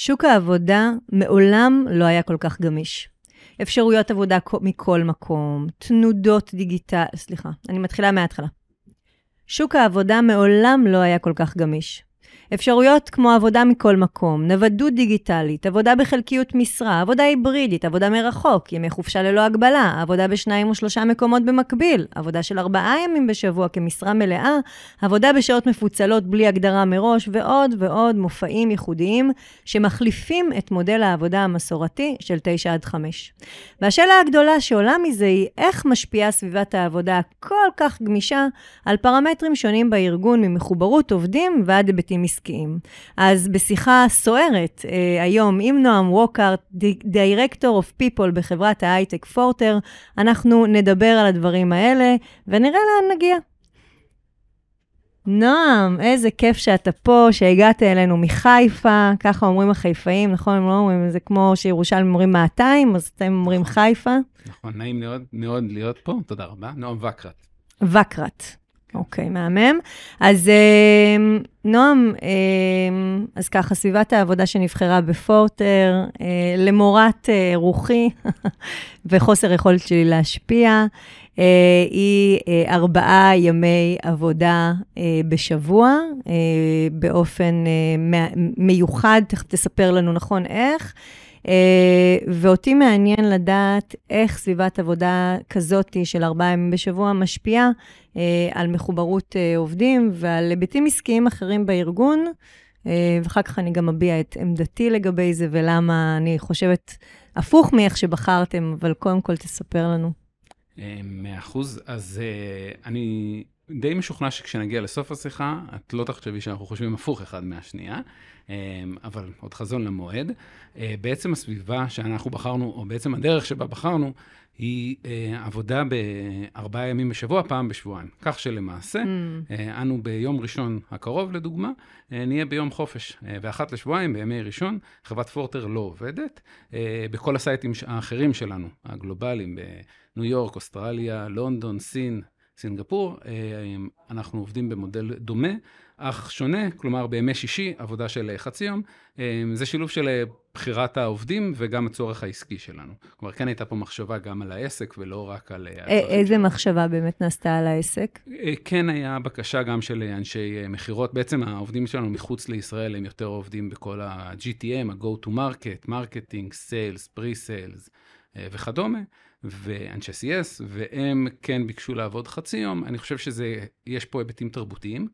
שוק העבודה מעולם לא היה כל כך גמיש. אפשרויות עבודה מכל מקום, תנודות דיגיטל... סליחה, אני מתחילה מההתחלה. שוק העבודה מעולם לא היה כל כך גמיש. אפשרויות כמו עבודה מכל מקום, נוודות דיגיטלית, עבודה בחלקיות משרה, עבודה היברידית, עבודה מרחוק, ימי חופשה ללא הגבלה, עבודה בשניים או שלושה מקומות במקביל, עבודה של ארבעה ימים בשבוע כמשרה מלאה, עבודה בשעות מפוצלות בלי הגדרה מראש, ועוד ועוד מופעים ייחודיים שמחליפים את מודל העבודה המסורתי של 9 עד 5. והשאלה הגדולה שעולה מזה היא איך משפיעה סביבת העבודה הכל כך גמישה על פרמטרים שונים בארגון ממחוברות עובדים ועד היבטים עסקיים. אז בשיחה סוערת אה, היום עם נועם ווקארט, דירקטור אוף פיפול בחברת ההייטק פורטר, אנחנו נדבר על הדברים האלה ונראה לאן נגיע. נועם, איזה כיף שאתה פה, שהגעת אלינו מחיפה, ככה אומרים החיפאים, נכון? הם לא אומרים, זה כמו שירושלים אומרים 200, אז אתם אומרים נכון. חיפה. נכון, נעים מאוד, מאוד להיות פה, תודה רבה. נועם וקרת. וקרת. אוקיי, okay, מהמם. אז uh, נועם, uh, אז ככה, סביבת העבודה שנבחרה בפורטר, uh, למורת uh, רוחי וחוסר יכולת שלי להשפיע, uh, היא uh, ארבעה ימי עבודה uh, בשבוע, uh, באופן uh, מיוחד, תכף תספר לנו נכון איך. Uh, ואותי מעניין לדעת איך סביבת עבודה כזאת של ארבעה ימים בשבוע משפיעה uh, על מחוברות uh, עובדים ועל היבטים עסקיים אחרים בארגון, ואחר כך אני גם אביע את עמדתי לגבי זה ולמה אני חושבת הפוך מאיך שבחרתם, אבל קודם כל תספר לנו. מאה אחוז. אז אני די משוכנע שכשנגיע לסוף השיחה, את לא תחשבי שאנחנו חושבים הפוך אחד מהשנייה. אמ, אבל עוד חזון למועד. אה, בעצם הסביבה שאנחנו בחרנו, או בעצם הדרך שבה בחרנו, היא אה, עבודה בארבעה ימים בשבוע, פעם בשבועיים. כך שלמעשה, mm. אה, אנו ביום ראשון הקרוב, לדוגמה, נהיה ביום חופש. ואחת לשבועיים, בימי ראשון, חברת פורטר לא עובדת. בכל הסייטים האחרים שלנו, הגלובליים, בניו יורק, אוסטרליה, לונדון, סין, סינגפור, אנחנו עובדים במודל דומה. אך שונה, כלומר בימי שישי, עבודה של חצי יום. אה, זה שילוב של אה, בחירת העובדים וגם הצורך העסקי שלנו. כלומר, כן הייתה פה מחשבה גם על העסק ולא רק על... אה, איזה שלנו. מחשבה באמת נעשתה על העסק? כן היה בקשה גם של אנשי מכירות. בעצם העובדים שלנו מחוץ לישראל הם יותר עובדים בכל ה-GTM, ה-Go to Market, marketing, sales, pre-sales וכדומה. ואנשי CS, והם כן ביקשו לעבוד חצי יום. אני חושב שיש פה היבטים תרבותיים.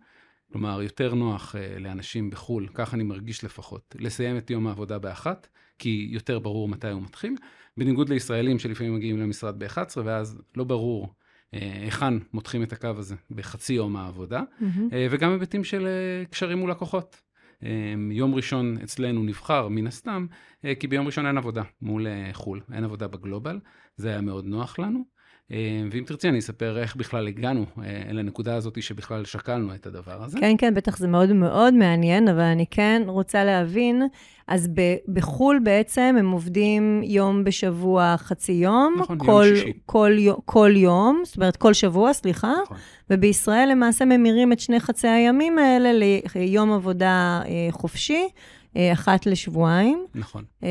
כלומר, יותר נוח uh, לאנשים בחו"ל, כך אני מרגיש לפחות, לסיים את יום העבודה באחת, כי יותר ברור מתי הוא מתחיל, בניגוד לישראלים שלפעמים מגיעים למשרד ב-11, ואז לא ברור uh, היכן מותחים את הקו הזה בחצי יום העבודה, mm-hmm. uh, וגם היבטים של uh, קשרים מול לקוחות. Uh, יום ראשון אצלנו נבחר, מן הסתם, uh, כי ביום ראשון אין עבודה מול uh, חו"ל, אין עבודה בגלובל, זה היה מאוד נוח לנו. אה, ואם תרצי, אני אספר איך בכלל הגענו אה, לנקודה הזאת שבכלל שקלנו את הדבר הזה. כן, כן, בטח זה מאוד מאוד מעניין, אבל אני כן רוצה להבין, אז בחו"ל בעצם הם עובדים יום בשבוע, חצי יום. נכון, כל, יום שישי. כל, כל יום, זאת אומרת, כל שבוע, סליחה. נכון. ובישראל למעשה ממירים את שני חצי הימים האלה ליום עבודה אה, חופשי. אה, אחת לשבועיים. נכון. אה,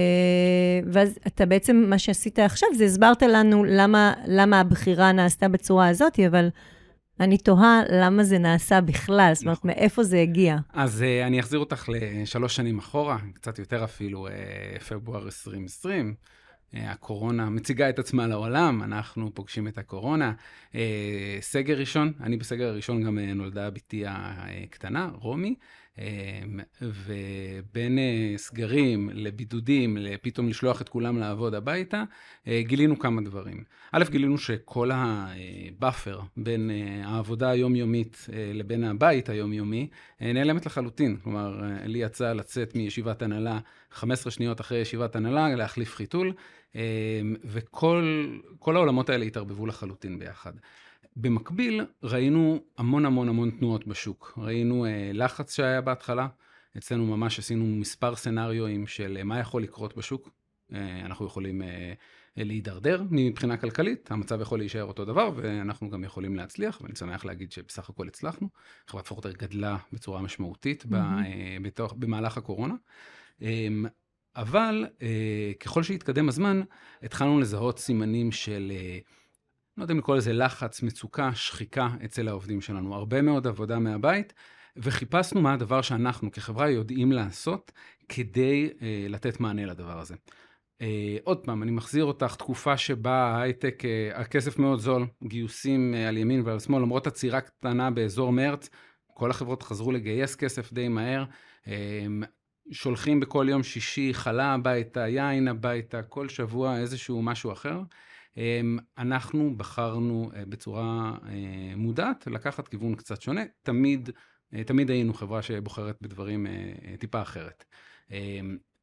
ואז אתה בעצם, מה שעשית עכשיו, זה הסברת לנו למה, למה הבחירה נעשתה בצורה הזאת, אבל אני תוהה למה זה נעשה בכלל, זאת אומרת, נכון. מאיפה זה הגיע. אז uh, אני אחזיר אותך לשלוש שנים אחורה, קצת יותר אפילו, uh, פברואר 2020. Uh, הקורונה מציגה את עצמה לעולם, אנחנו פוגשים את הקורונה. סגר ראשון, אני בסגר הראשון גם נולדה בתי הקטנה, רומי. אמ, ובין אה, סגרים לבידודים, לפתאום לשלוח את כולם לעבוד הביתה, אה, גילינו כמה דברים. א', גילינו שכל ה buffer בין אה, העבודה היומיומית לבין הבית היומיומי נעלמת לחלוטין. כלומר, לי יצא לצאת מישיבת הנהלה 15 שניות אחרי ישיבת הנהלה, להחליף חיתול, אמ, וכל העולמות האלה התערבבו לחלוטין ביחד. במקביל, ראינו המון המון המון תנועות בשוק. ראינו אה, לחץ שהיה בהתחלה, אצלנו ממש עשינו מספר סנאריואים של אה, מה יכול לקרות בשוק. אה, אנחנו יכולים אה, להידרדר מבחינה כלכלית, המצב יכול להישאר אותו דבר, ואנחנו גם יכולים להצליח, ואני שמח להגיד שבסך הכל הצלחנו. חברת פורטר גדלה בצורה משמעותית mm-hmm. בתוך, במהלך הקורונה. אה, אבל ככל שהתקדם הזמן, התחלנו לזהות סימנים של, לא יודע אם לקרוא לזה לחץ, מצוקה, שחיקה אצל העובדים שלנו. הרבה מאוד עבודה מהבית, וחיפשנו מה הדבר שאנחנו כחברה יודעים לעשות כדי לתת מענה לדבר הזה. Uh, עוד פעם, אני מחזיר אותך, תקופה שבה ההייטק, uh, הכסף מאוד זול, גיוסים uh, על ימין ועל שמאל, למרות עצירה קטנה באזור מרץ, כל החברות חזרו לגייס כסף די מהר. Uh, שולחים בכל יום שישי חלה הביתה, יין הביתה, כל שבוע איזשהו משהו אחר. אה, אנחנו בחרנו אה, בצורה אה, מודעת לקחת כיוון קצת שונה. תמיד, אה, תמיד היינו חברה שבוחרת בדברים טיפה אחרת. אה,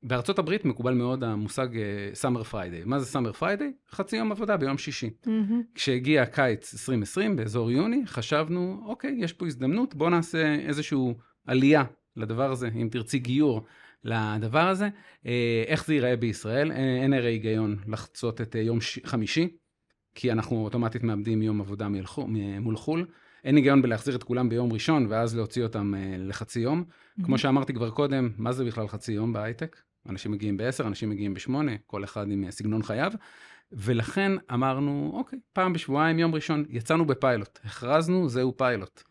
בארצות הברית מקובל מאוד המושג Summer Friday. מה זה Summer Friday? חצי יום עבודה ביום שישי. אהמ. כשהגיע קיץ 2020, באזור יוני, חשבנו, אוקיי, יש פה הזדמנות, בואו נעשה איזושהי עלייה לדבר הזה, אם תרצי גיור לדבר הזה. Uh, איך זה ייראה בישראל? Uh, אין הרי היגיון לחצות את uh, יום ש... חמישי, כי אנחנו אוטומטית מאבדים יום עבודה מלחו, מול חו"ל. אין היגיון בלהחזיר את כולם ביום ראשון, ואז להוציא אותם לחצי יום. Mm-hmm. כמו שאמרתי כבר קודם, מה זה בכלל חצי יום בהייטק? אנשים מגיעים ב-10, אנשים מגיעים ב-8, כל אחד עם סגנון חייו. ולכן אמרנו, אוקיי, פעם בשבועיים, יום ראשון, יצאנו בפיילוט. הכרזנו, זהו פיילוט.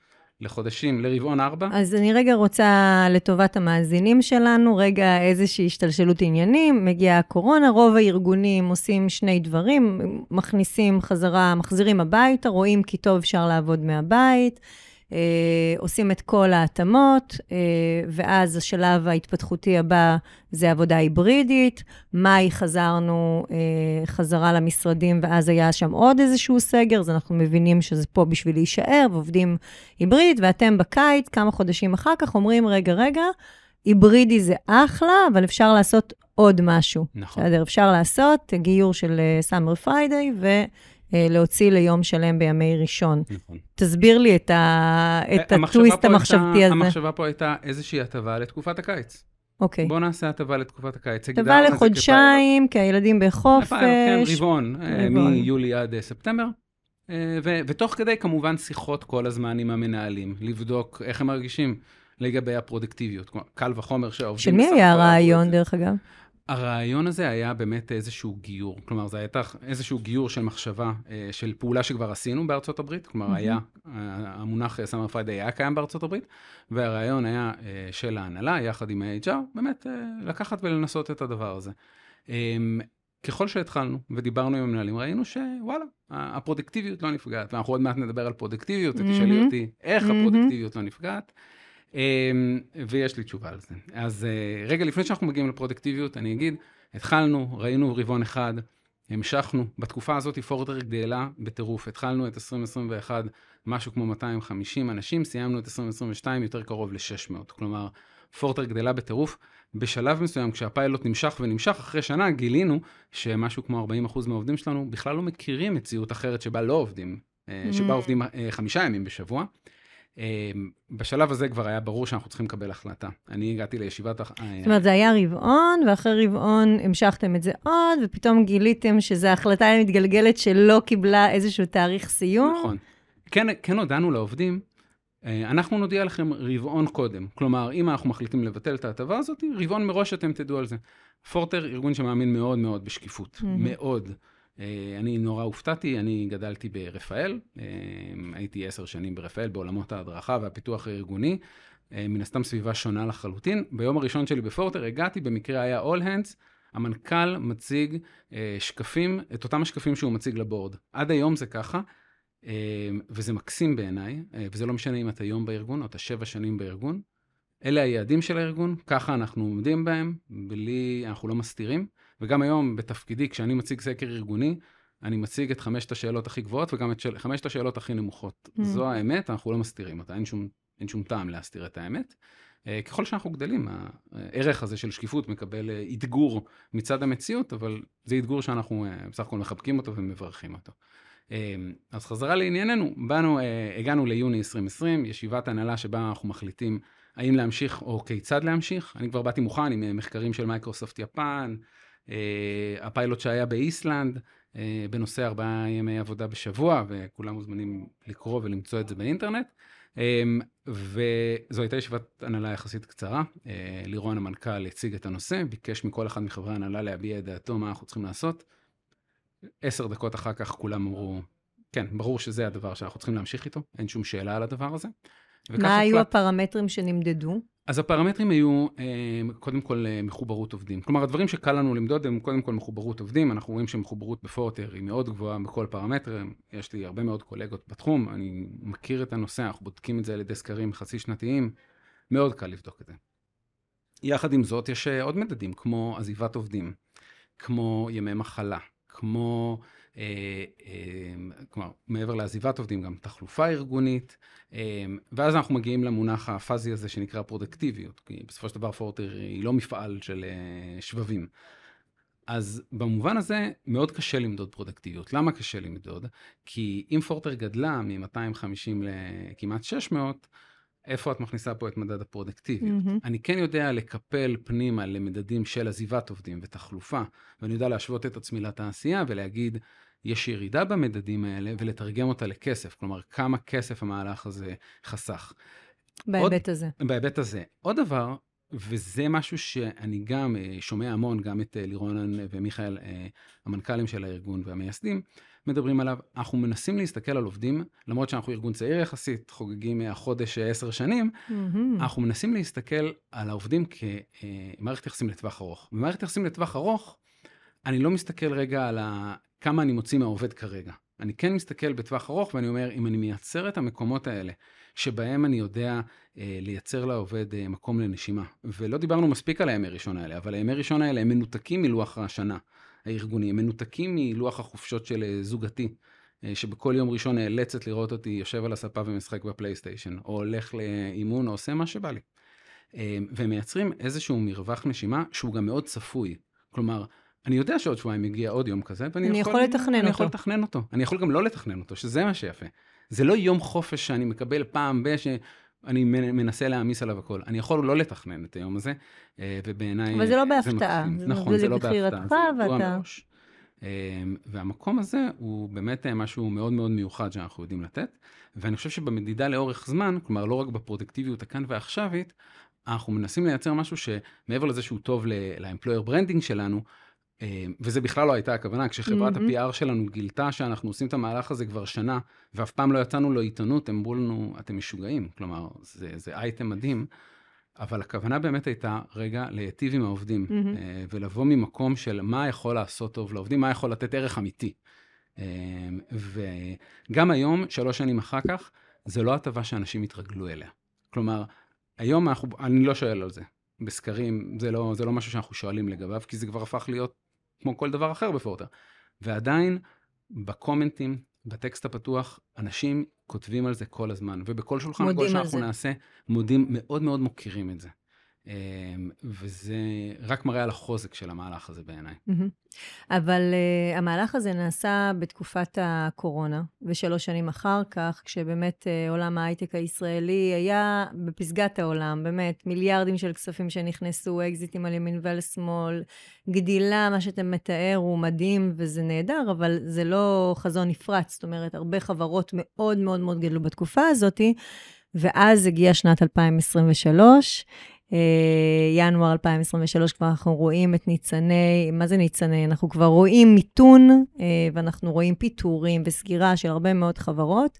לחודשים, לרבעון 4. אז אני רגע רוצה, לטובת המאזינים שלנו, רגע איזושהי השתלשלות עניינים. מגיעה הקורונה, רוב הארגונים עושים שני דברים, מכניסים חזרה, מחזירים הביתה, רואים כי טוב אפשר לעבוד מהבית. אה, עושים את כל ההתאמות, אה, ואז השלב ההתפתחותי הבא זה עבודה היברידית. מאי חזרנו אה, חזרה למשרדים, ואז היה שם עוד איזשהו סגר, אז אנחנו מבינים שזה פה בשביל להישאר, ועובדים היברידית, ואתם בקיץ, כמה חודשים אחר כך, אומרים, רגע, רגע, היברידי זה אחלה, אבל אפשר לעשות עוד משהו. נכון. בסדר, אפשר לעשות גיור של Summer Friday, ו... אה, להוציא ליום שלם בימי ראשון. נכון. תסביר לי את, ה... את הטוויסט המחשבתי הזה. המחשבה פה הייתה איזושהי הטבה לתקופת הקיץ. אוקיי. בוא נעשה הטבה לתקופת הקיץ. הטבה לחודשיים, כי הילדים בחופש. כן, רבעון, אה, מיולי עד אה, ספטמבר. ו- ותוך כדי כמובן שיחות כל הזמן עם המנהלים, לבדוק איך הם מרגישים לגבי הפרודקטיביות. קל וחומר שהעובדים... של מי היה הרעיון, דרך אגב? הרעיון הזה היה באמת איזשהו גיור. כלומר, זה הייתה איזשהו גיור של מחשבה, אה, של פעולה שכבר עשינו בארצות הברית. כלומר, mm-hmm. היה, אה, המונח סאמר פריידי היה קיים בארצות הברית, והרעיון היה אה, של ההנהלה, יחד עם ה-HR, באמת לקחת ולנסות את הדבר הזה. אמ, ככל שהתחלנו ודיברנו עם המנהלים, ראינו שוואלה, הפרודקטיביות לא נפגעת. ואנחנו עוד מעט נדבר על פרודקטיביות, ותשאלי mm-hmm. אותי איך mm-hmm. הפרודקטיביות לא נפגעת. אמ, ויש לי תשובה על זה. אז אה, רגע לפני שאנחנו מגיעים לפרודקטיביות, אני אגיד, התחלנו, ראינו רבעון אחד, המשכנו, בתקופה הזאת פורטר גדלה בטירוף, התחלנו את 2021 משהו כמו 250 אנשים, סיימנו את 2022 יותר קרוב ל-600, כלומר, פורטר גדלה בטירוף. בשלב מסוים, כשהפיילוט נמשך ונמשך, אחרי שנה גילינו שמשהו כמו 40% מהעובדים שלנו בכלל לא מכירים מציאות אחרת שבה לא עובדים, אה, שבה mm. עובדים אה, חמישה ימים בשבוע. אמ, בשלב הזה כבר היה ברור שאנחנו צריכים לקבל החלטה. אני הגעתי לישיבת... זאת אומרת, זה היה רבעון, ואחרי רבעון המשכתם את זה עוד, ופתאום גיליתם שזו החלטה מתגלגלת שלא קיבלה איזשהו תאריך סיום. נכון. כן, כן הודענו לעובדים, אה, אנחנו נודיע לכם רבעון קודם. כלומר, אם אנחנו מחליטים לבטל את ההטבה הזאת, רבעון מראש אתם תדעו על זה. פורטר, ארגון שמאמין מאוד מאוד בשקיפות. Mm-hmm. מאוד. אה, אני נורא הופתעתי, אני גדלתי ברפאל, אה, הייתי עשר שנים ברפאל בעולמות ההדרכה והפיתוח הארגוני, אה, מן הסתם סביבה שונה לחלוטין. ביום הראשון שלי בפורטר הגעתי, במקרה היה All Hands, המנכ"ל מציג שקפים, את אותם השקפים שהוא מציג לבורד. עד היום זה ככה, וזה מקסים בעיניי, וזה לא משנה אם אתה יום בארגון או אתה שבע שנים בארגון. אלה היעדים של הארגון, ככה אנחנו עומדים בהם, בלי, אנחנו לא מסתירים. וגם היום בתפקידי, כשאני מציג סקר ארגוני, אני מציג את חמשת השאלות הכי גבוהות וגם את של... חמשת השאלות הכי נמוכות. Mm. זו האמת, אנחנו לא מסתירים אותה, אין שום, אין שום טעם להסתיר את האמת. Uh, ככל שאנחנו גדלים, הערך הזה של שקיפות מקבל uh, אתגור מצד המציאות, אבל זה אתגור שאנחנו uh, בסך הכל מחבקים אותו ומברכים אותו. אז חזרה לענייננו, באנו, הגענו ליוני 2020, ישיבת הנהלה שבה אנחנו מחליטים האם להמשיך או כיצד להמשיך. אני כבר באתי מוכן עם מחקרים של מייקרוסופט יפן, הפיילוט שהיה באיסלנד, אה, בנושא ארבעה ימי עבודה בשבוע, וכולם מוזמנים לקרוא ולמצוא את זה באינטרנט. אמ, וזו הייתה ישיבת הנהלה יחסית קצרה. אה, לירון המנכ"ל הציג את הנושא, ביקש מכל אחד מחברי ההנהלה להביע את דעתו מה אנחנו צריכים לעשות. עשר דקות אחר כך כולם אמרו, כן, ברור שזה הדבר שאנחנו צריכים להמשיך איתו, אין שום שאלה על הדבר הזה. מה היו הוחלט... הפרמטרים שנמדדו? אז הפרמטרים היו אה, קודם כל אה, מחוברות עובדים. כלומר, הדברים שקל לנו למדוד הם קודם כל מחוברות עובדים. אנחנו רואים שמחוברות בפורטר היא מאוד גבוהה בכל פרמטר. יש לי הרבה מאוד קולגות בתחום, אני מכיר את הנושא, אנחנו בודקים את זה על ידי סקרים חצי שנתיים, מאוד קל לבדוק את זה. יחד עם זאת, יש אה, עוד מדדים, כמו עזיבת עובדים, כמו ימי מחלה, כמו כלומר, מעבר לעזיבת עובדים, גם תחלופה ארגונית, אה, ואז אנחנו מגיעים למונח הפאזי הזה שנקרא פרודקטיביות, כי בסופו של דבר פורטר היא לא מפעל של שבבים. אז במובן הזה מאוד קשה למדוד פרודקטיביות. למה קשה למדוד? כי אם פורטר גדלה מ-250 לכמעט 600, איפה את מכניסה פה את מדד הפרודקטיביות? Mm-hmm. אני כן יודע לקפל פנימה למדדים של עזיבת עובדים ותחלופה, ואני יודע להשוות את עצמי לתעשייה ולהגיד, יש ירידה במדדים האלה ולתרגם אותה לכסף, כלומר, כמה כסף המהלך הזה חסך. בהיבט עוד, הזה. בהיבט הזה. עוד דבר, וזה משהו שאני גם אה, שומע המון, גם את אה, ומיכאל, אה, המנכ"לים של הארגון והמייסדים, מדברים עליו. אנחנו מנסים להסתכל על עובדים, למרות שאנחנו ארגון צעיר יחסית, חוגגים החודש עשר שנים, mm-hmm. אנחנו מנסים להסתכל על העובדים כמערכת יחסים לטווח ארוך. במערכת יחסים לטווח ארוך, אני לא מסתכל רגע על. כמה אני מוציא מהעובד כרגע. אני כן מסתכל בטווח ארוך ואני אומר, אם אני מייצר את המקומות האלה, שבהם אני יודע אה, לייצר לעובד אה, מקום לנשימה, ולא דיברנו מספיק על הימי ראשון האלה, אבל הימי ראשון האלה הם מנותקים מלוח השנה הארגוני, הם מנותקים מלוח החופשות של אה, זוגתי. אה, שבכל יום ראשון נאלצת לראות אותי יושב על הספה ומשחק בפלייסטיישן, או הולך לאימון או עושה מה שבא לי. אה, והם מייצרים איזשהו מרווח נשימה שהוא גם מאוד צפוי. כלומר, אני יודע שעוד שבועיים יגיע עוד יום כזה, ואני יכול, יכול לתכנן אני אותו. יכול לתכנן אותו. אני יכול גם לא לתכנן אותו, שזה מה שיפה. זה לא יום חופש שאני מקבל פעם ב... שאני מנסה להעמיס עליו הכל. אני יכול לא לתכנן את היום הזה, אה, ובעיניי... אבל זה לא בהפתעה. זה נכון, זה, זה לא בהפתעה. זה ואתה... אה, והמקום הזה הוא באמת אה, משהו מאוד מאוד מיוחד שאנחנו יודעים לתת, ואני חושב שבמדידה לאורך זמן, כלומר לא רק בפרודקטיביות הכאן ועכשווית, אנחנו מנסים לייצר משהו שמעבר לזה שהוא טוב ל employer branding שלנו, אמ, וזה בכלל לא הייתה הכוונה, כשחברת mm-hmm. ה-PR שלנו גילתה שאנחנו עושים את המהלך הזה כבר שנה, ואף פעם לא יצאנו לעיתונות, הם אמרו לנו, אתם משוגעים. כלומר, זה, זה אייטם מדהים, אבל הכוונה באמת הייתה, רגע, להיטיב עם העובדים, mm-hmm. ולבוא ממקום של מה יכול לעשות טוב לעובדים, מה יכול לתת ערך אמיתי. אמ, וגם היום, שלוש שנים אחר כך, זה לא הטבה שאנשים יתרגלו אליה. כלומר, היום אנחנו, אני לא שואל על זה. בסקרים, זה לא, זה לא משהו שאנחנו שואלים לגביו, כי זה כבר הפך להיות כמו כל דבר אחר בפורטר. ועדיין, בקומנטים, בטקסט הפתוח, אנשים כותבים על זה כל הזמן, ובכל שולחן, כל שאנחנו נעשה, מודים, מאוד מאוד מוקירים את זה. אמ, וזה רק מראה על החוזק של המהלך הזה בעיניי. אבל uh, המהלך הזה נעשה בתקופת הקורונה, ושלוש שנים אחר כך, כשבאמת uh, עולם ההייטק הישראלי היה בפסגת העולם, באמת, מיליארדים של כספים שנכנסו, אקזיטים על ימין ועל שמאל, גדילה, מה שאתה מתאר הוא מדהים וזה נהדר, אבל זה לא חזון נפרץ, זאת אומרת, הרבה חברות מאוד מאוד מאוד גדלו בתקופה הזאת, ואז הגיעה שנת 2023, אה, ינואר 2023 כבר אנחנו רואים את ניצני, מה זה ניצני? אנחנו כבר רואים מיתון אה, ואנחנו רואים פיטורים וסגירה של הרבה מאוד חברות,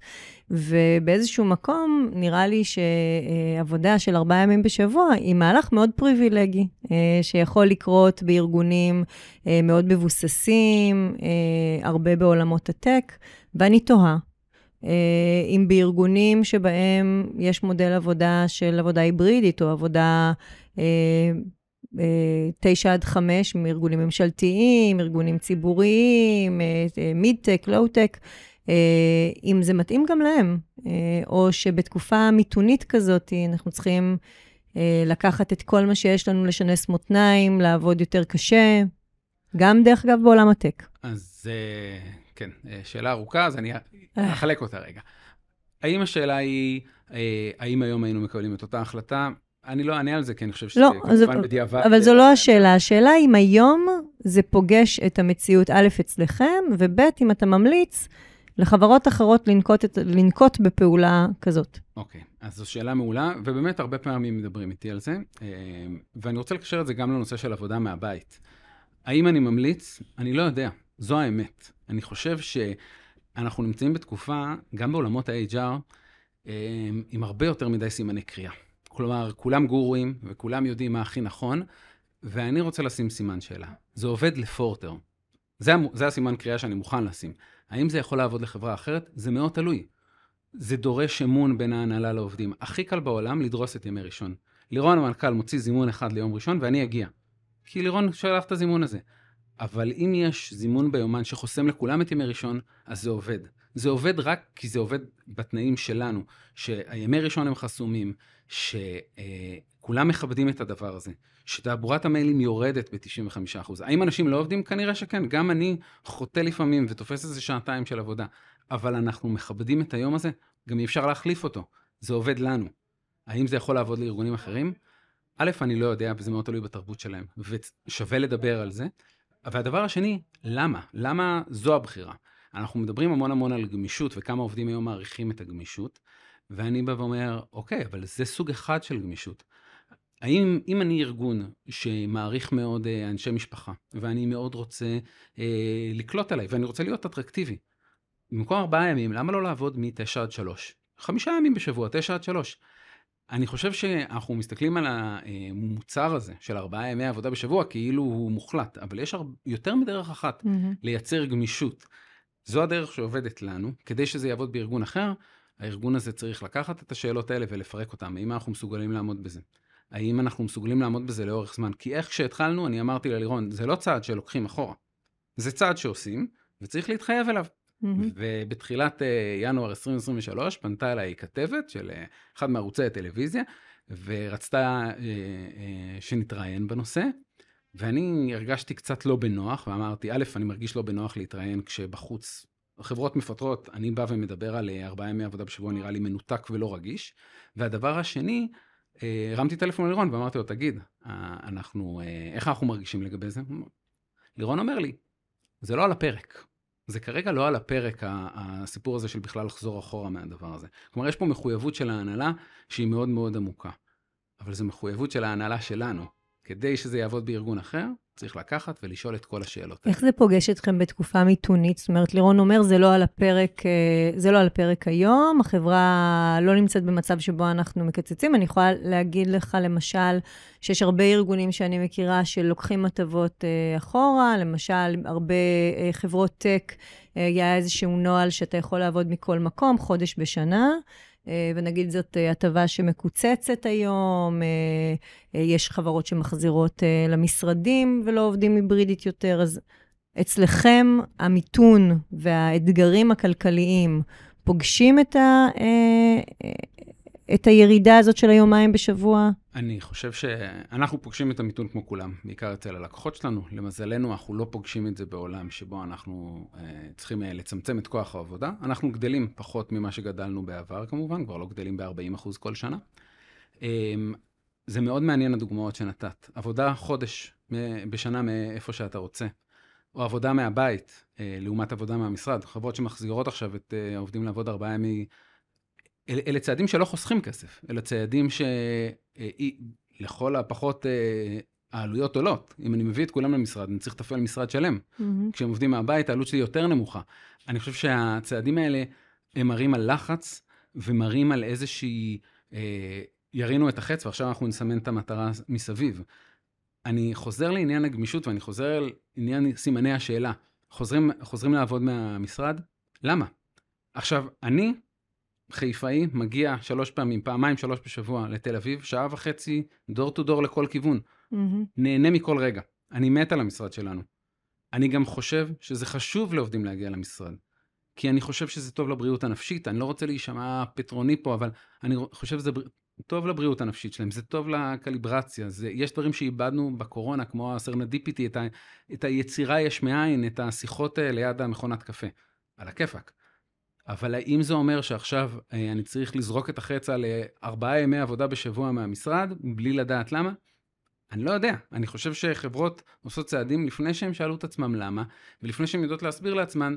ובאיזשהו מקום נראה לי שעבודה של ארבעה ימים בשבוע היא מהלך מאוד פריבילגי, אה, שיכול לקרות בארגונים מאוד מבוססים, הרבה בעולמות הטק, ואני תוהה. אה, אם בארגונים שבהם יש מודל עבודה של עבודה היברידית, או עבודה אה, אה, תשע עד חמש מארגונים ממשלתיים, ארגונים ציבוריים, מיד-טק, לואו-טק, אם זה מתאים גם להם, או שבתקופה מיתונית כזאת אנחנו צריכים לקחת את כל מה שיש לנו, לשנס מותניים, לעבוד יותר קשה, גם דרך אגב בעולם הטק. אז כן, שאלה ארוכה, אז אני אחלק אותה רגע. האם השאלה היא, אה, האם היום היינו מקבלים את אותה החלטה? אני לא אענה על זה, כי אני חושב שזה לא, כמובן בדיעבד. אבל זו לא השאלה. השאלה אם היום זה פוגש את המציאות, א', אצלכם, וב', אם אתה ממליץ לחברות אחרות לנקוט, את, לנקוט בפעולה כזאת. אוקיי, okay, אז זו שאלה מעולה, ובאמת הרבה פעמים מדברים איתי על זה, אה, ואני רוצה לקשר את זה גם לנושא של עבודה מהבית. האם אני ממליץ? אני לא יודע, זו האמת. אני חושב שאנחנו נמצאים בתקופה, גם בעולמות ה-HR, אה, עם הרבה יותר מדי סימני קריאה. כלומר, כולם גורואים וכולם יודעים מה הכי נכון, ואני רוצה לשים סימן שאלה. זה עובד לפורטר. זה, זה הסימן קריאה שאני מוכן לשים. האם זה יכול לעבוד לחברה אחרת? זה מאוד תלוי. זה דורש אמון בין ההנהלה לעובדים. הכי קל בעולם לדרוס את ימי ראשון. לירון המנכ"ל מוציא זימון אחד ליום ראשון ואני אגיע. כי לירון שלח את הזימון הזה. אבל אם יש זימון ביומן שחוסם לכולם את ימי ראשון, אז זה עובד. זה עובד רק כי זה עובד בתנאים שלנו, שהימי ראשון הם חסומים, שכולם מכבדים את הדבר הזה, שתעבורת המיילים יורדת ב-95%. האם אנשים לא עובדים? כנראה שכן. גם אני חוטא לפעמים ותופס איזה שעתיים של עבודה. אבל אנחנו מכבדים את היום הזה, גם אי אפשר להחליף אותו. זה עובד לנו. האם זה יכול לעבוד לארגונים אחרים? א', אני לא יודע, וזה מאוד תלוי בתרבות שלהם, ושווה לדבר על זה. והדבר השני, למה? למה זו הבחירה? אנחנו מדברים המון המון על גמישות וכמה עובדים היום מעריכים את הגמישות, ואני בא ואומר, אוקיי, אבל זה סוג אחד של גמישות. האם אם אני ארגון שמעריך מאוד אה, אנשי משפחה, ואני מאוד רוצה אה, לקלוט עליי, ואני רוצה להיות אטרקטיבי, במקום ארבעה ימים, למה לא לעבוד מ-9 עד 3? חמישה ימים בשבוע, 9 עד 3. אני חושב שאנחנו מסתכלים על המוצר הזה של ארבעה ימי עבודה בשבוע כאילו הוא מוחלט, אבל יש יותר מדרך אחת mm-hmm. לייצר גמישות. זו הדרך שעובדת לנו, כדי שזה יעבוד בארגון אחר, הארגון הזה צריך לקחת את השאלות האלה ולפרק אותן. האם אנחנו מסוגלים לעמוד בזה? האם אנחנו מסוגלים לעמוד בזה לאורך זמן? כי איך שהתחלנו, אני אמרתי ללירון, זה לא צעד שלוקחים אחורה. זה צעד שעושים, וצריך להתחייב אליו. ובתחילת uh, ינואר 2023 פנתה אליי כתבת של uh, אחד מערוצי הטלוויזיה, ורצתה uh, שנתראיין בנושא, ואני הרגשתי קצת לא בנוח, ואמרתי, א', אני מרגיש לא בנוח להתראיין כשבחוץ חברות מפטרות, אני בא ומדבר על ארבעה ימי עבודה בשבוע, נראה לי מנותק ולא רגיש. והדבר השני, הרמתי טלפון ללירון ואמרתי לו, תגיד, אנחנו, איך אנחנו מרגישים לגבי זה? לירון אומר לי, זה לא על הפרק. זה כרגע לא על הפרק, הסיפור הזה של בכלל לחזור אחורה מהדבר הזה. כלומר, יש פה מחויבות של ההנהלה שהיא מאוד מאוד עמוקה. אבל זו מחויבות של ההנהלה שלנו. כדי שזה יעבוד בארגון אחר, צריך לקחת ולשאול את כל השאלות איך זה פוגש אתכם בתקופה מיתונית? זאת אומרת, לירון אומר, זה לא על הפרק, אה, זה לא על הפרק היום, החברה לא נמצאת במצב שבו אנחנו מקצצים. אני יכולה להגיד לך, למשל, שיש הרבה ארגונים שאני מכירה שלוקחים הטבות אה, אחורה, למשל, הרבה אה, חברות טק, היה איזשהו נוהל שאתה יכול לעבוד מכל מקום, חודש בשנה. אה, ונגיד זאת אה, הטבה שמקוצצת היום, אה, יש חברות שמחזירות למשרדים ולא עובדים היברידית יותר, אז אצלכם המיתון והאתגרים הכלכליים פוגשים את, ה, את הירידה הזאת של היומיים בשבוע? אני חושב שאנחנו פוגשים את המיתון כמו כולם, בעיקר אצל הלקוחות שלנו. למזלנו, אנחנו לא פוגשים את זה בעולם שבו אנחנו uh, צריכים uh, לצמצם את כוח העבודה. אנחנו גדלים פחות ממה שגדלנו בעבר, כמובן, כבר לא גדלים ב-40% כל שנה. Um, זה מאוד מעניין הדוגמאות שנתת. עבודה חודש בשנה מאיפה שאתה רוצה, או עבודה מהבית, uh, לעומת עבודה מהמשרד. חברות שמחזירות עכשיו את העובדים לעבוד ארבעה ימי אל, אלה צעדים שלא חוסכים כסף, אלה צעדים שלכל הפחות אה, העלויות עולות. אם אני מביא את כולם למשרד, אני צריך לתפעל משרד שלם. Mm-hmm. כשהם עובדים מהבית, העלות שלי יותר נמוכה. אני חושב שהצעדים האלה, הם מראים על לחץ ומראים על איזושהי... אה, ירינו את החץ ועכשיו אנחנו נסמן את המטרה מסביב. אני חוזר לעניין הגמישות ואני חוזר לעניין סימני השאלה. חוזרים, חוזרים לעבוד מהמשרד? למה? עכשיו, אני חיפאי מגיע שלוש פעמים, פעמיים, שלוש בשבוע לתל אביב, שעה וחצי, door to door לכל כיוון. Mm-hmm. נהנה מכל רגע. אני מת על המשרד שלנו. אני גם חושב שזה חשוב לעובדים להגיע למשרד. כי אני חושב שזה טוב לבריאות הנפשית, אני לא רוצה להישמע פטרוני פה, אבל אני חושב שזה בר... טוב לבריאות הנפשית שלהם, זה טוב לקליברציה, זה... יש דברים שאיבדנו בקורונה, כמו ה serendipity, את, ה... את היצירה יש מאין, את השיחות ליד המכונת קפה. על הכיפאק. אבל האם זה אומר שעכשיו אה, אני צריך לזרוק את החץ על ארבעה ימי עבודה בשבוע מהמשרד, בלי לדעת למה? אני לא יודע. אני חושב שחברות עושות צעדים לפני שהם שאלו את עצמם למה, ולפני שהן יודעות להסביר לעצמן,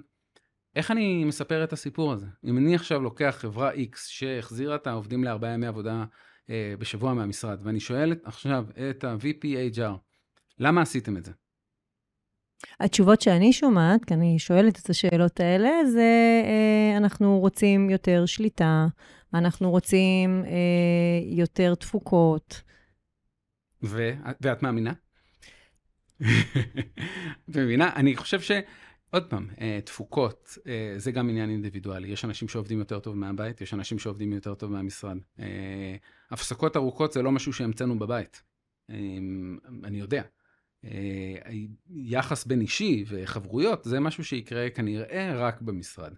איך אני מספר את הסיפור הזה? אם אני עכשיו לוקח חברה X שהחזירה את העובדים לארבעה ימי עבודה אה, בשבוע מהמשרד, ואני שואל עכשיו את ה-VP HR, למה עשיתם את זה? התשובות שאני שומעת, כי אני שואלת את השאלות האלה, זה אה, אנחנו רוצים יותר שליטה, אנחנו רוצים אה, יותר תפוקות. ו... ואת מאמינה? מבינה? אני חושב ש... עוד פעם, אה, תפוקות, אה, זה גם עניין אינדיבידואלי. יש אנשים שעובדים יותר טוב מהבית, יש אנשים שעובדים יותר טוב מהמשרד. אה, הפסקות ארוכות זה לא משהו שהמצאנו בבית. אני יודע. יחס בין אישי וחברויות זה משהו שיקרה כנראה רק במשרד.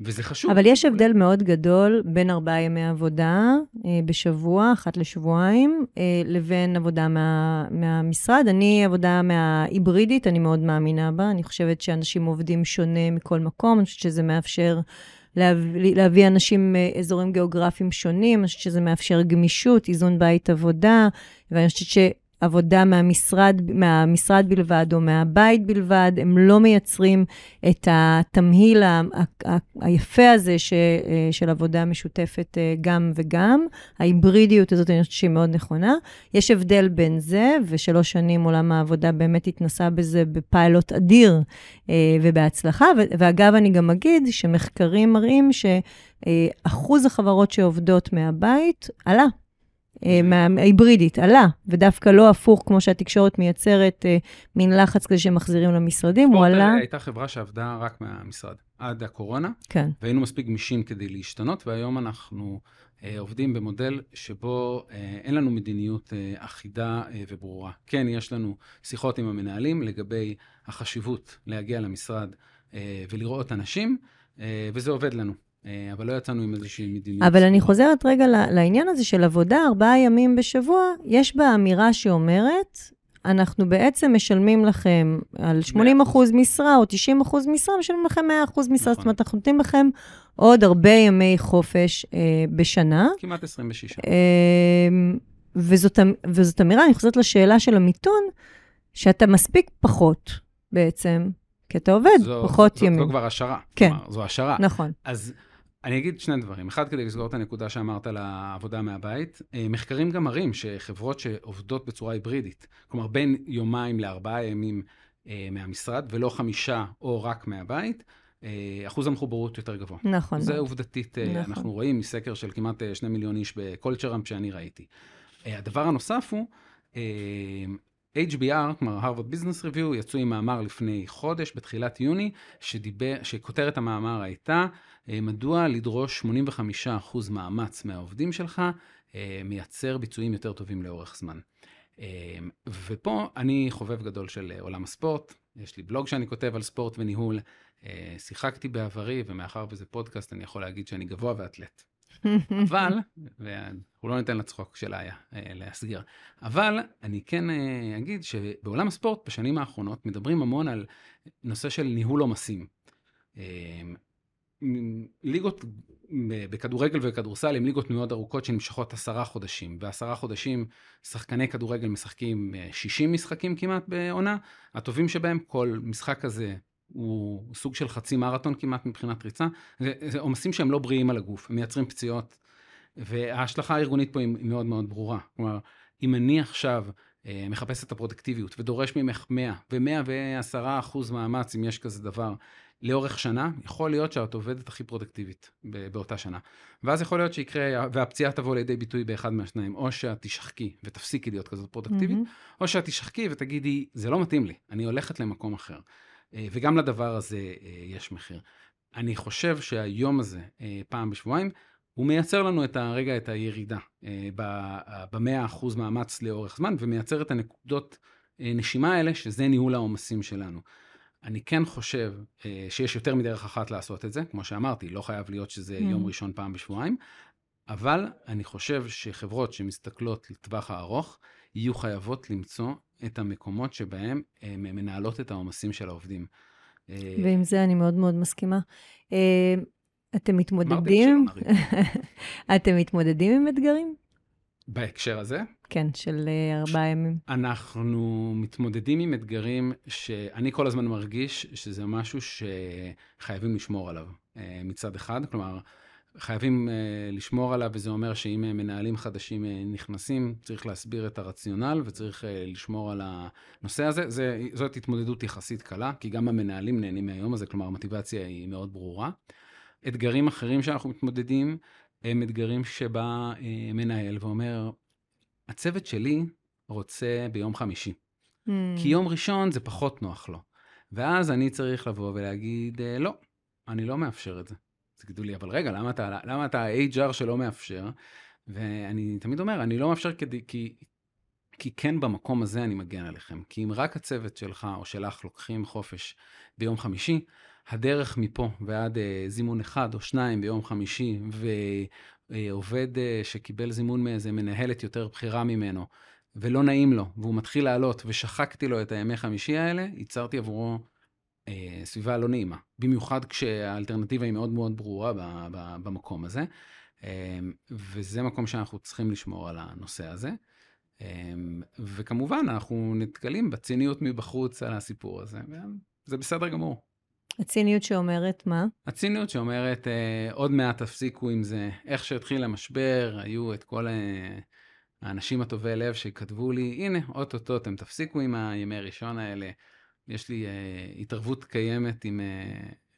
וזה חשוב. אבל יש הבדל מאוד גדול בין ארבעה ימי עבודה אה, בשבוע, אחת לשבועיים, אה, לבין עבודה מה, מהמשרד. אני עבודה מההיברידית, אני מאוד מאמינה בה. אני חושבת שאנשים עובדים שונה מכל מקום, אני חושבת שזה מאפשר להביא, להביא אנשים מאזורים גיאוגרפיים שונים, אני חושבת שזה מאפשר גמישות, איזון בית עבודה, ואני חושבת ש... עבודה מהמשרד, מהמשרד בלבד או מהבית בלבד, הם לא מייצרים את התמהיל ה- ה- ה- היפה הזה ש- של עבודה משותפת אה, גם וגם. ההיברידיות הזאת, אני חושבת שהיא מאוד נכונה. יש הבדל בין זה, ושלוש שנים עולם העבודה באמת התנסה בזה בפיילוט אדיר אה, ובהצלחה. ואגב, אני גם אגיד שמחקרים מראים שאחוז החברות שעובדות מהבית עלה. אה, מההיברידית, עלה, ודווקא לא הפוך, כמו שהתקשורת מייצרת, אה, מין לחץ כזה שמחזירים למשרדים, הוא עלה... הייתה חברה שעבדה רק מהמשרד, עד הקורונה. כן. והיינו מספיק גמישים כדי להשתנות, והיום אנחנו אה, עובדים במודל שבו אה, אין לנו מדיניות אה, אחידה אה, וברורה. כן, יש לנו שיחות עם המנהלים לגבי החשיבות להגיע למשרד אה, ולראות אנשים, אה, וזה עובד לנו. אה, אבל לא יצאנו עם איזושהי מדיניות. אבל אני חוזרת רגע לעניין הזה של עבודה ארבעה ימים בשבוע, יש בה אמירה שאומרת, אנחנו בעצם משלמים לכם על 80 אחוז משרה או 90 אחוז משרה, משלמים לכם 100 אחוז משרה, נכון. זאת אומרת, אנחנו נותנים לכם עוד הרבה ימי חופש אה, בשנה. כמעט 26. אה, וזאת, וזאת אמירה, אני חוזרת לשאלה של המיתון, שאתה מספיק פחות בעצם, כי אתה עובד זו, פחות זו, ימים. זו כבר השערה. כן. כלומר, זו השערה. נכון. אז אני אגיד שני דברים. אחד, כדי לסגור את הנקודה שאמרת על העבודה מהבית, אה, מחקרים גם מראים שחברות שעובדות בצורה היברידית, כלומר בין יומיים לארבעה ימים אה, מהמשרד, ולא חמישה או רק מהבית, אה, אחוז המחוברות יותר גבוה. נכון. זה עובדתית, נכון. אנחנו רואים מסקר של כמעט שני מיליון איש בקולצ'ראמפ שאני ראיתי. הדבר הנוסף הוא, HBR, כלומר Harvard Business Review, יצאו עם מאמר לפני חודש, בתחילת יוני, שדיבר, שכותרת המאמר הייתה, מדוע לדרוש 85% מאמץ מהעובדים שלך אה, מייצר ביצועים יותר טובים לאורך זמן. אה, ופה אני חובב גדול של עולם הספורט, יש לי בלוג שאני כותב על ספורט וניהול, שיחקתי בעברי, ומאחר וזה פודקאסט, אני יכול להגיד שאני גבוה ואתלט. אבל, ואנחנו לא ניתן לצחוק של איה אה, להסגיר, אבל אני כן אה, אגיד שבעולם הספורט בשנים האחרונות מדברים המון על נושא של ניהול עומסים. אה, ליגות בכדורגל וכדורסל הם ליגות מאוד ארוכות שנמשכות עשרה חודשים. בעשרה חודשים שחקני כדורגל משחקים 60 משחקים כמעט בעונה. הטובים שבהם, כל משחק כזה הוא סוג של חצי מרתון כמעט מבחינת ריצה. זה, זה עומסים שהם לא בריאים על הגוף, הם מייצרים פציעות. וההשלכה הארגונית פה היא מאוד מאוד ברורה. כלומר, אם אני עכשיו אה, מחפש את הפרודקטיביות ודורש ממך 100 ו-110 אחוז מאמץ, אם יש כזה דבר, לאורך שנה, יכול להיות שאת עובדת הכי פרודקטיבית באותה שנה. ואז יכול להיות שיקרה, והפציעה תבוא לידי ביטוי באחד מהשניים, או שאת תשחקי ותפסיקי להיות כזאת פרודקטיבית, mm-hmm. או שאת תשחקי ותגידי, זה לא מתאים לי, אני הולכת למקום אחר. אה, וגם לדבר הזה אה, יש מחיר. אני חושב שהיום הזה, אה, פעם בשבועיים, הוא מייצר לנו את הרגע, את הירידה במאה אחוז מאמץ לאורך זמן, ומייצר את הנקודות נשימה האלה, שזה ניהול העומסים שלנו. אני כן חושב שיש יותר מדרך אחת לעשות את זה, כמו שאמרתי, לא חייב להיות שזה mm. יום ראשון פעם בשבועיים, אבל אני חושב שחברות שמסתכלות לטווח הארוך, יהיו חייבות למצוא את המקומות שבהם הן מנהלות את העומסים של העובדים. אה, ועם זה אני מאוד מאוד מסכימה. אה, אתם מתמודדים? אתם מתמודדים עם אתגרים? בהקשר הזה? כן, של אה, ארבעה ימים. אנחנו מתמודדים עם אתגרים שאני כל הזמן מרגיש שזה משהו שחייבים לשמור עליו אה, מצד אחד. כלומר, חייבים uh, לשמור עליו, וזה אומר שאם מנהלים חדשים נכנסים, צריך להסביר את הרציונל וצריך לשמור על הנושא הזה. זה, זאת התמודדות יחסית קלה, כי גם המנהלים נהנים מהיום הזה, כלומר, המוטיבציה היא מאוד ברורה. אתגרים אחרים שאנחנו מתמודדים, הם אתגרים שבא מנהל ואומר, הצוות שלי רוצה ביום חמישי, mm. כי יום ראשון זה פחות נוח לו. ואז אני צריך לבוא ולהגיד, לא, אני לא מאפשר את זה. אז תגידו לי, אבל רגע, למה אתה, למה אתה ה-HR שלא מאפשר? ואני תמיד אומר, אני לא מאפשר כדי, כי, כי כן במקום הזה אני מגן עליכם. כי אם רק הצוות שלך או שלך לוקחים חופש ביום חמישי, הדרך מפה ועד אה, זימון אחד או שניים ביום חמישי, ועובד אה, שקיבל זימון מאיזה מנהלת יותר בכירה ממנו, ולא נעים לו, והוא מתחיל לעלות, ושחקתי לו את הימי חמישי האלה, ייצרתי עבורו אה, סביבה לא נעימה. במיוחד כשהאלטרנטיבה היא מאוד מאוד ברורה ב, ב, במקום הזה. אה, וזה מקום שאנחנו צריכים לשמור על הנושא הזה. אה, וכמובן, אנחנו נתקלים בציניות מבחוץ על הסיפור הזה, וזה בסדר גמור. הציניות שאומרת מה? הציניות שאומרת, אה, עוד מעט תפסיקו עם זה. איך שהתחיל המשבר, היו את כל אה, האנשים הטובי לב שכתבו לי, הנה, אוטוטו אתם תפסיקו עם הימי ראשון האלה. יש לי uh, התערבות קיימת עם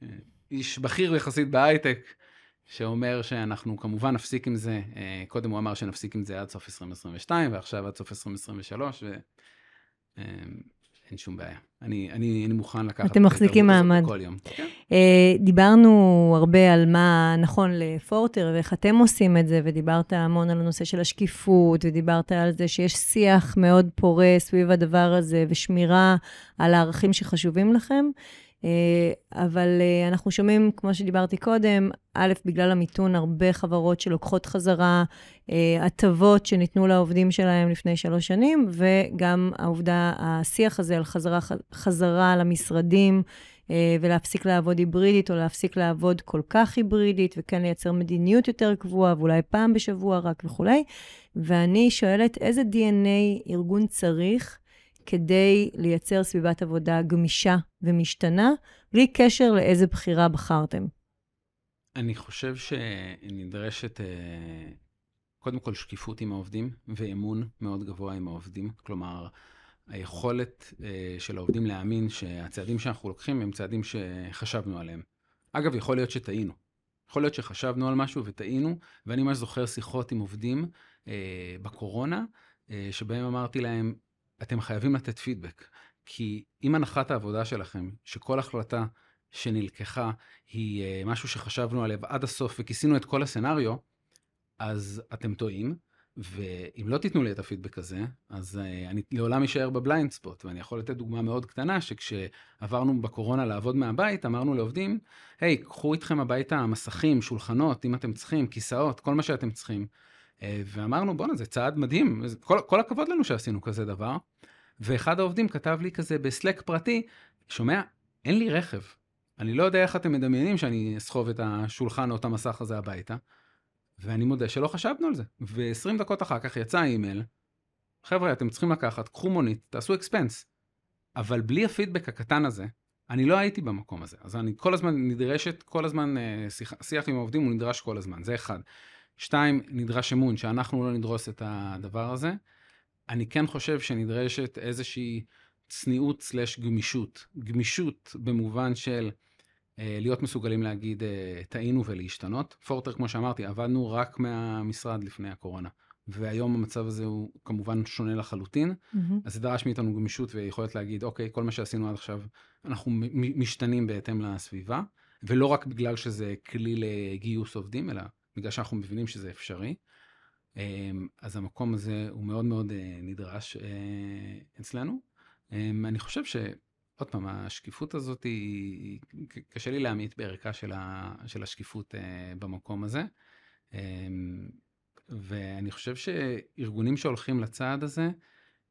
uh, איש בכיר יחסית בהייטק, שאומר שאנחנו כמובן נפסיק עם זה, uh, קודם הוא אמר שנפסיק עם זה עד סוף 2022, ועכשיו עד סוף 2023, ו... Uh, אין שום בעיה. אני, אני, אני מוכן לקחת אתם מחזיקים מעמד. כל יום. Uh, דיברנו הרבה על מה נכון לפורטר ואיך אתם עושים את זה, ודיברת המון על הנושא של השקיפות, ודיברת על זה שיש שיח מאוד פורה סביב הדבר הזה, ושמירה על הערכים שחשובים לכם. אה, אבל אה, אנחנו שומעים, כמו שדיברתי קודם, א', בגלל המיתון, הרבה חברות שלוקחות חזרה אה, הטבות שניתנו לעובדים שלהם לפני שלוש שנים, וגם העובדה, השיח הזה על חזרה, חזרה למשרדים, ולהפסיק לעבוד היברידית, או להפסיק לעבוד כל כך היברידית, וכן לייצר מדיניות יותר קבועה, ואולי פעם בשבוע רק וכולי. ואני שואלת, איזה DNA ארגון צריך כדי לייצר סביבת עבודה גמישה ומשתנה, בלי קשר לאיזה בחירה בחרתם? אני חושב שנדרשת אה, קודם כל שקיפות עם העובדים ואמון מאוד גבוה עם העובדים. כלומר, היכולת אה, של העובדים להאמין שהצעדים שאנחנו לוקחים הם צעדים שחשבנו עליהם. אגב, יכול להיות שטעינו. יכול להיות שחשבנו על משהו וטעינו, ואני ממש זוכר שיחות עם עובדים אה, בקורונה, שבהם אמרתי להם, אתם חייבים לתת פידבק. כי אם הנחת העבודה שלכם, שכל החלטה שנלקחה היא uh, משהו שחשבנו עליו עד הסוף וכיסינו את כל הסצנריו, אז אתם טועים, ואם לא תיתנו לי את הפידבק הזה, אז uh, אני לעולם אשאר בבליינד ספוט. ואני יכול לתת דוגמה מאוד קטנה, שכשעברנו בקורונה לעבוד מהבית, אמרנו לעובדים, היי, hey, קחו איתכם הביתה מסכים, שולחנות, אם אתם צריכים, כיסאות, כל מה שאתם צריכים. אה, ואמרנו, בואנה, זה צעד מדהים, כל, כל הכבוד לנו שעשינו כזה דבר. ואחד העובדים כתב לי כזה בסלק פרטי, שומע, אין לי רכב. אני לא יודע איך אתם מדמיינים שאני אסחוב את השולחן או את המסך הזה הביתה. ואני מודה שלא חשבנו על זה. ו-20 דקות אחר כך יצא אימייל, חבר'ה, אתם צריכים לקחת, קחו מונית, תעשו אקספנס. אבל בלי הפידבק הקטן הזה, אני לא הייתי במקום הזה. אז אני כל הזמן נדרשת, כל הזמן אה, שיח, שיח עם העובדים הוא נדרש כל הזמן, זה אחד. שתיים, נדרש אמון, שאנחנו לא נדרוס את הדבר הזה. אני כן חושב שנדרשת איזושהי צניעות סלש גמישות. גמישות במובן של אה, להיות מסוגלים להגיד, אה, טעינו ולהשתנות. פורטר, כמו שאמרתי, עבדנו רק מהמשרד לפני הקורונה. והיום המצב הזה הוא כמובן שונה לחלוטין, mm-hmm. אז זה דרש מאיתנו גמישות ויכולת להגיד, אוקיי, כל מה שעשינו עד עכשיו, אנחנו משתנים בהתאם לסביבה, ולא רק בגלל שזה כלי לגיוס עובדים, אלא בגלל שאנחנו מבינים שזה אפשרי. אמ, אז המקום הזה הוא מאוד מאוד אה, נדרש אה, אצלנו. אמ, אני חושב שעוד פעם, השקיפות הזאת היא, קשה לי להמעיט בערכה של, ה, של השקיפות אה, במקום הזה. אמ, ואני חושב שארגונים שהולכים לצעד הזה,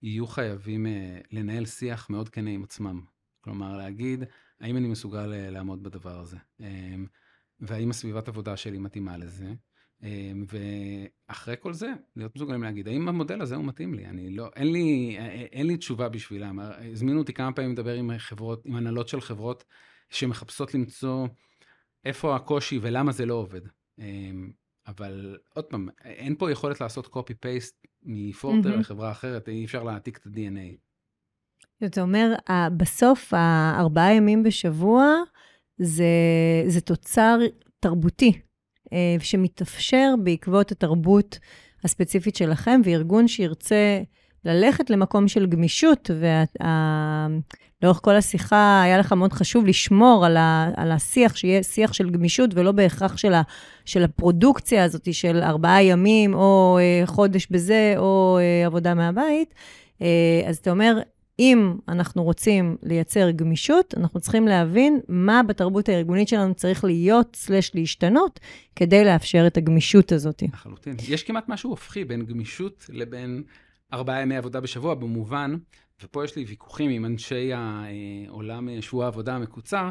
יהיו חייבים לנהל שיח מאוד כנה עם עצמם. כלומר, להגיד, האם אני מסוגל לעמוד בדבר הזה? והאם הסביבת עבודה שלי מתאימה לזה? ואחרי כל זה, להיות מסוגלים להגיד, האם המודל הזה הוא מתאים לי? אני לא, אין לי, אין לי תשובה בשבילם. הזמינו אותי כמה פעמים לדבר עם חברות, עם הנהלות של חברות שמחפשות למצוא איפה הקושי ולמה זה לא עובד. אבל עוד פעם, אין פה יכולת לעשות copy-paste מפורטר mm-hmm. לחברה אחרת, אי אפשר להעתיק את ה-DNA. אתה אומר, בסוף, הארבעה ימים בשבוע זה, זה תוצר תרבותי, אה, שמתאפשר בעקבות התרבות הספציפית שלכם, וארגון שירצה ללכת למקום של גמישות, ולאורך כל השיחה היה לך מאוד חשוב לשמור על, ה, על השיח, שיהיה שיח של גמישות, ולא בהכרח של, ה, של הפרודוקציה הזאת של ארבעה ימים, או אה, חודש בזה, או אה, עבודה מהבית. אז אתה אומר, אם אנחנו רוצים לייצר גמישות, אנחנו צריכים להבין מה בתרבות הארגונית שלנו צריך להיות, סלש להשתנות, כדי לאפשר את הגמישות הזאת. לחלוטין. יש כמעט משהו הופכי בין גמישות לבין ארבעה ימי עבודה בשבוע, במובן, ופה יש לי ויכוחים עם אנשי העולם שבוע העבודה המקוצר,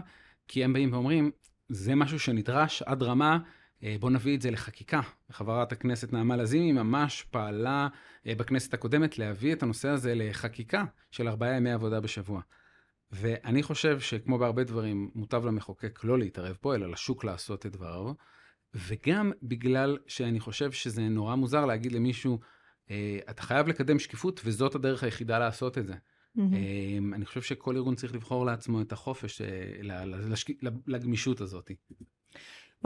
כי הם באים ואומרים, זה משהו שנדרש עד רמה אה, בואו נביא את זה לחקיקה. חברת הכנסת נעמה לזימי ממש פעלה אה, בכנסת הקודמת להביא את הנושא הזה לחקיקה של ארבעה ימי עבודה בשבוע. ואני חושב שכמו בהרבה דברים, מוטב למחוקק לא להתערב פה, אלא לשוק לעשות את דבריו. וגם בגלל שאני חושב שזה נורא מוזר להגיד למישהו, אה, אתה חייב לקדם שקיפות וזאת הדרך היחידה לעשות את זה. Mm-hmm. אני חושב שכל ארגון צריך לבחור לעצמו את החופש לגמישות הזאת.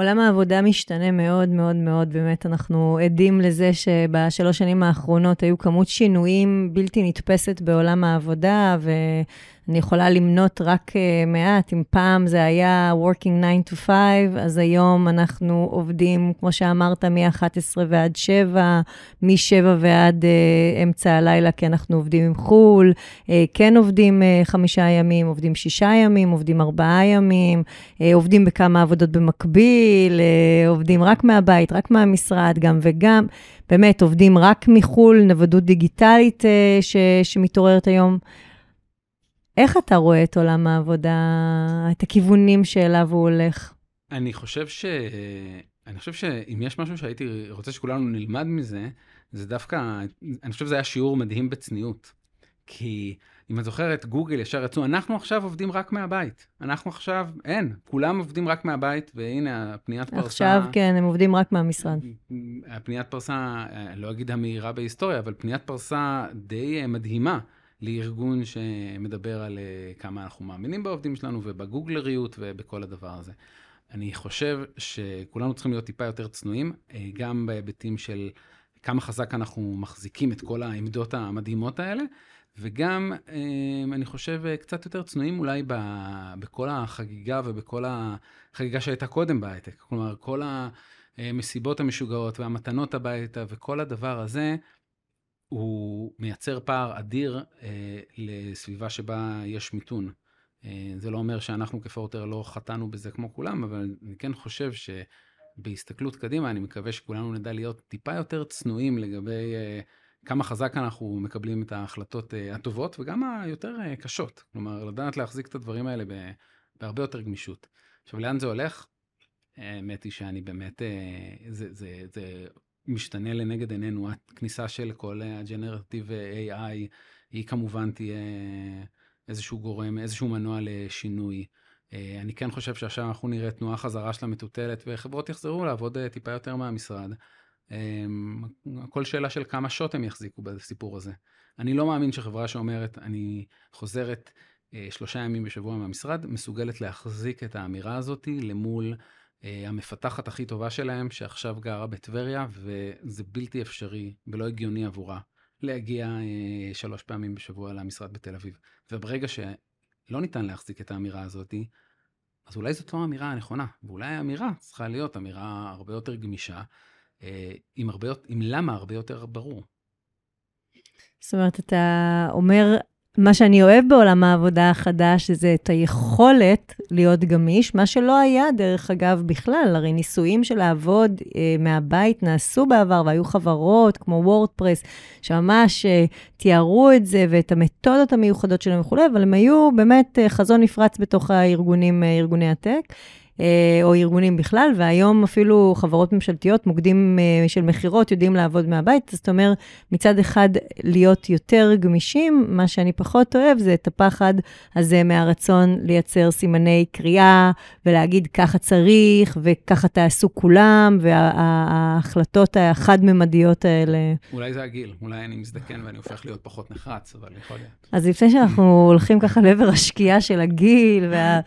עולם העבודה משתנה מאוד מאוד מאוד, באמת, אנחנו עדים לזה שבשלוש שנים האחרונות היו כמות שינויים בלתי נתפסת בעולם העבודה, ו... אני יכולה למנות רק uh, מעט, אם פעם זה היה working 9 to 5, אז היום אנחנו עובדים, כמו שאמרת, מ-11 ועד 7, מ-7 ועד uh, אמצע הלילה, כי אנחנו עובדים עם חו"ל, uh, כן עובדים uh, חמישה ימים, עובדים שישה ימים, עובדים ארבעה ימים, uh, עובדים בכמה עבודות במקביל, uh, עובדים רק מהבית, רק מהמשרד, גם וגם. באמת, עובדים רק מחו"ל, נוודות דיגיטלית uh, ש- שמתעוררת היום. איך אתה רואה את עולם העבודה, את הכיוונים שאליו הוא הולך? אני חושב ש... אני חושב שאם יש משהו שהייתי רוצה שכולנו נלמד מזה, זה דווקא, אני חושב שזה היה שיעור מדהים בצניעות. כי אם את זוכרת, גוגל ישר יצאו, אנחנו עכשיו עובדים רק מהבית. אנחנו עכשיו, אין, כולם עובדים רק מהבית, והנה הפניית פרסה... עכשיו כן, הם עובדים רק מהמשרד. הפניית פרסה, לא אגיד המהירה בהיסטוריה, אבל פניית פרסה די מדהימה. לארגון שמדבר על אה, כמה אנחנו מאמינים בעובדים שלנו ובגוגלריות ובכל הדבר הזה. אני חושב שכולנו צריכים להיות טיפה יותר צנועים, אה, גם בהיבטים של כמה חזק אנחנו מחזיקים את כל העמדות המדהימות האלה, וגם, אה, אני חושב, קצת יותר צנועים אולי בכל החגיגה ובכל החגיגה שהייתה קודם בהייטק. כלומר, כל המסיבות המשוגעות והמתנות הביתה וכל הדבר הזה, הוא מייצר פער אדיר אה, לסביבה שבה יש מיתון. אה, זה לא אומר שאנחנו כפורטר לא חטאנו בזה כמו כולם, אבל אני כן חושב שבהסתכלות קדימה, אני מקווה שכולנו נדע להיות טיפה יותר צנועים לגבי אה, כמה חזק אנחנו מקבלים את ההחלטות אה, הטובות וגם היותר אה, קשות. כלומר, לדעת להחזיק את הדברים האלה בהרבה יותר גמישות. עכשיו, לאן זה הולך? האמת היא שאני באמת, אה, זה, זה, זה משתנה לנגד עינינו. הכניסה של כל הג'נרטיב AI היא כמובן תהיה איזשהו גורם, איזשהו מנוע לשינוי. אה, אני כן חושב שעכשיו אנחנו נראה תנועה חזרה של המטוטלת וחברות יחזרו לעבוד אה, טיפה יותר מהמשרד. הכל שאלה של כמה שוט הם יחזיקו בסיפור הזה. אני לא מאמין שחברה שאומרת, אני חוזרת אה, שלושה ימים בשבוע מהמשרד, מסוגלת להחזיק את האמירה הזאת למול אה, המפתחת הכי טובה שלהם, שעכשיו גרה בטבריה, וזה בלתי אפשרי ולא הגיוני עבורה להגיע אה, שלוש פעמים בשבוע למשרד בתל אביב. וברגע שלא ניתן להחזיק את האמירה הזאת, אז אולי זאת לא האמירה הנכונה, ואולי האמירה צריכה להיות אמירה הרבה יותר גמישה, אה, עם, הרבה, עם למה הרבה יותר ברור. זאת אומרת, אתה אומר, מה שאני אוהב בעולם העבודה החדש, זה את היכולת להיות גמיש, מה שלא היה, דרך אגב, בכלל. הרי ניסויים של לעבוד אה, מהבית נעשו בעבר, והיו חברות כמו וורדפרס, שממש אה, תיארו את זה ואת המתודות המיוחדות שלהם וכולי, אבל הם היו באמת אה, חזון נפרץ בתוך הארגונים, אה, ארגוני הטק. אה, או ארגונים בכלל, והיום אפילו חברות ממשלתיות, מוקדים אה, של מכירות, יודעים לעבוד מהבית. זאת אומרת, מצד אחד, להיות יותר גמישים, מה שאני פחות אוהב זה את הפחד הזה מהרצון לייצר סימני קריאה, ולהגיד ככה צריך, וככה תעשו כולם, וההחלטות החד-ממדיות האלה. אולי זה הגיל, אולי אני מזדקן ואני הופך להיות פחות נחרץ, אבל יכול להיות. אז לפני שאנחנו הולכים ככה לעבר השקיעה של הגיל, וה...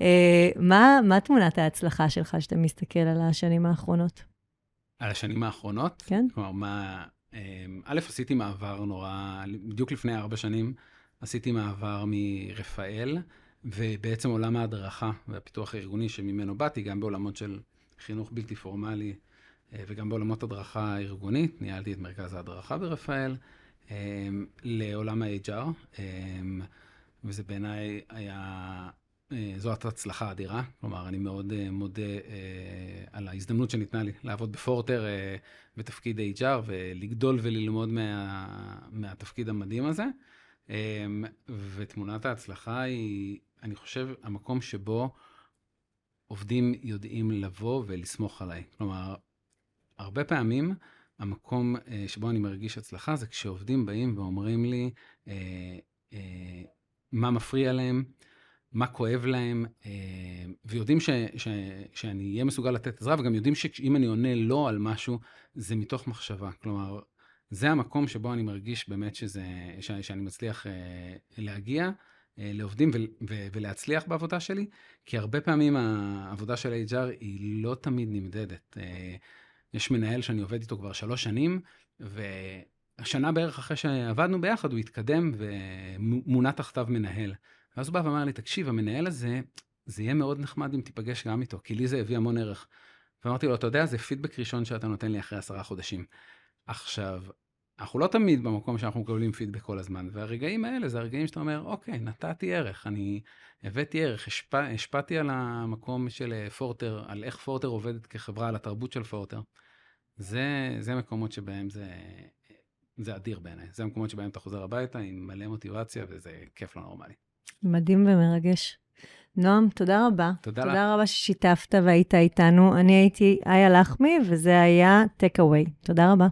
אה, מה, מה תמונת ההצלחה שלך שאתה מסתכל על השנים האחרונות? על השנים האחרונות? כן. כלומר, מה... אה, א', עשיתי מעבר נורא, בדיוק לפני ארבע שנים, עשיתי מעבר מרפאל, ובעצם עולם ההדרכה והפיתוח הארגוני שממנו באתי, גם בעולמות של חינוך בלתי פורמלי אה, וגם בעולמות הדרכה ארגונית, ניהלתי את מרכז ההדרכה ברפאל, לעולם ה-HR, וזה בעיניי היה זאת הצלחה אדירה. כלומר, אני מאוד אה, מודה אה, על ההזדמנות שניתנה לי לעבוד בפורטר בתפקיד HR ולגדול וללמוד מה, מהתפקיד המדהים הזה. ותמונת ההצלחה היא, אני חושב, המקום שבו עובדים יודעים לבוא ולסמוך עליי. כלומר, הרבה פעמים המקום שבו אני מרגיש הצלחה זה כשעובדים באים ואומרים לי מה מפריע להם, מה כואב להם, אה, ויודעים ש, ש, שאני אהיה מסוגל לתת עזרה, וגם יודעים שאם אני עונה לא על משהו, זה מתוך מחשבה. כלומר, זה המקום שבו אני מרגיש באמת שזה, ש, שאני מצליח אה, להגיע אה, לעובדים ו, ו, ולהצליח בעבודה שלי, כי הרבה פעמים העבודה של HR היא לא תמיד נמדדת. יש מנהל שאני עובד איתו כבר שלוש שנים, והשנה בערך אחרי שעבדנו ביחד, הוא התקדם ומונה תחתיו מנהל. ואז הוא בא ואמר לי, תקשיב, המנהל הזה, זה יהיה מאוד נחמד אם תיפגש גם איתו, כי לי זה הביא המון ערך. ואמרתי לו, אתה יודע, זה פידבק ראשון שאתה נותן לי אחרי עשרה חודשים. עכשיו, אנחנו לא תמיד במקום שאנחנו מקבלים פידבק כל הזמן, והרגעים האלה זה הרגעים שאתה אומר, אוקיי, נתתי ערך, אני הבאתי ערך, השפע, השפעתי על המקום של אה, פורטר, על איך פורטר עובדת כחברה, על התרבות של פורטר. זה, זה מקומות שבהם זה, זה אדיר בעיניי. זה המקומות שבהם אתה חוזר הביתה עם מלא מוטיבציה, וזה כיף לא נורמלי. מדהים ומרגש. נועם, תודה רבה. תודה לך. תודה רבה ששיתפת והיית איתנו. אני הייתי איה לחמי, וזה היה Take Away. תודה רבה.